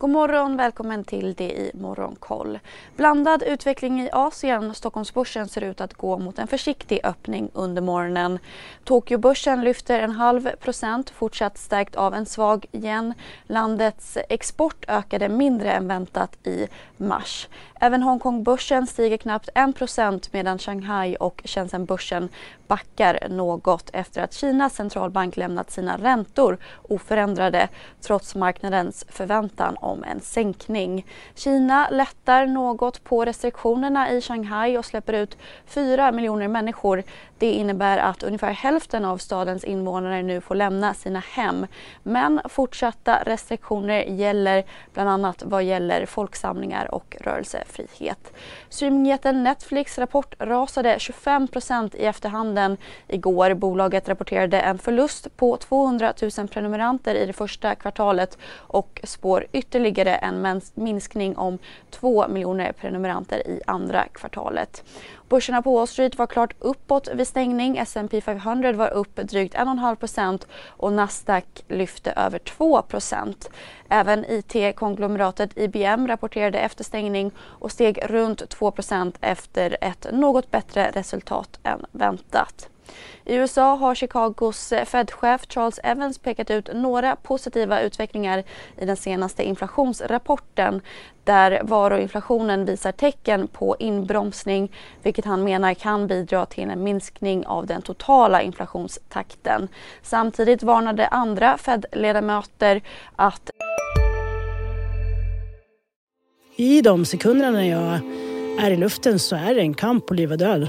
God morgon, välkommen till det i Morgonkoll. Blandad utveckling i Asien. Stockholmsbörsen ser ut att gå mot en försiktig öppning under morgonen. Tokyobörsen lyfter en halv procent, fortsatt stärkt av en svag yen. Landets export ökade mindre än väntat i mars. Även Hongkongbörsen stiger knappt 1 procent medan Shanghai och Shenzhenbörsen backar något efter att Kinas centralbank lämnat sina räntor oförändrade trots marknadens förväntan om en sänkning. Kina lättar något på restriktionerna i Shanghai och släpper ut 4 miljoner människor. Det innebär att ungefär hälften av stadens invånare nu får lämna sina hem. Men fortsatta restriktioner gäller bland annat vad gäller folksamlingar och rörelsefrihet. Streamingjätten Netflix rapport rasade 25% i efterhanden igår. Bolaget rapporterade en förlust på 200 000 prenumeranter i det första kvartalet och spår ytterligare en minskning om 2 miljoner prenumeranter i andra kvartalet. Börserna på Wall Street var klart uppåt vid stängning. S&P 500 var upp drygt 1,5% och Nasdaq lyfte över 2% Även IT-konglomeratet IBM rapporterade efter stängning och steg runt 2% efter ett något bättre resultat än väntat. I USA har Chicagos eh, Fed-chef Charles Evans pekat ut några positiva utvecklingar i den senaste inflationsrapporten där varuinflationen visar tecken på inbromsning vilket han menar kan bidra till en minskning av den totala inflationstakten. Samtidigt varnade andra Fed-ledamöter att i de sekunderna när jag är i luften så är det en kamp på liv och död.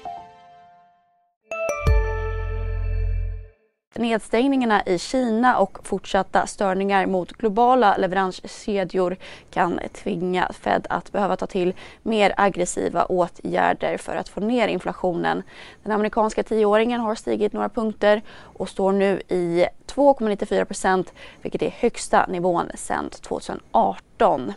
Nedstängningarna i Kina och fortsatta störningar mot globala leveranskedjor kan tvinga Fed att behöva ta till mer aggressiva åtgärder för att få ner inflationen. Den amerikanska tioåringen har stigit några punkter och står nu i 2,94 procent vilket är högsta nivån sedan 2018.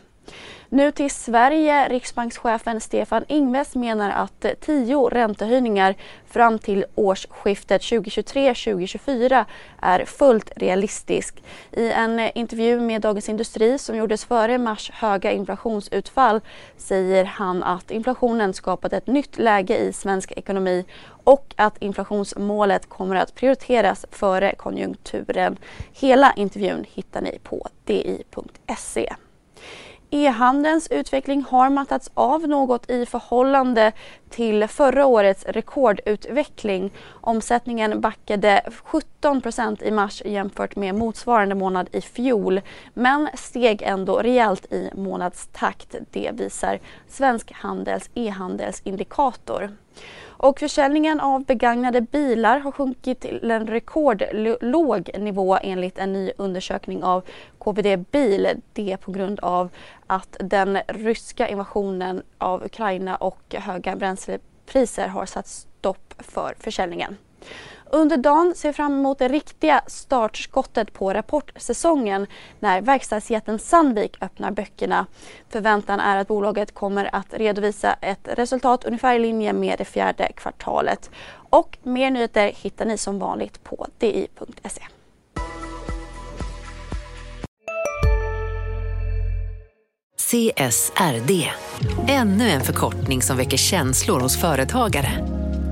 Nu till Sverige. Riksbankschefen Stefan Ingves menar att tio räntehöjningar fram till årsskiftet 2023-2024 är fullt realistisk. I en intervju med Dagens Industri som gjordes före mars höga inflationsutfall säger han att inflationen skapat ett nytt läge i svensk ekonomi och att inflationsmålet kommer att prioriteras före konjunkturen. Hela intervjun hittar ni på di.se. E-handelns utveckling har mattats av något i förhållande till förra årets rekordutveckling. Omsättningen backade 17 i mars jämfört med motsvarande månad i fjol men steg ändå rejält i månadstakt. Det visar Svensk Handels e-handelsindikator. Och försäljningen av begagnade bilar har sjunkit till en rekordlåg nivå enligt en ny undersökning av KVD Bil. Det på grund av att den ryska invasionen av Ukraina och höga bränslepriser har satt stopp för försäljningen. Under dagen ser vi fram emot det riktiga startskottet på rapportsäsongen när verkstadsjätten Sandvik öppnar böckerna. Förväntan är att bolaget kommer att redovisa ett resultat ungefär i linje med det fjärde kvartalet. Och mer nyheter hittar ni som vanligt på di.se. CSRD, ännu en förkortning som väcker känslor hos företagare.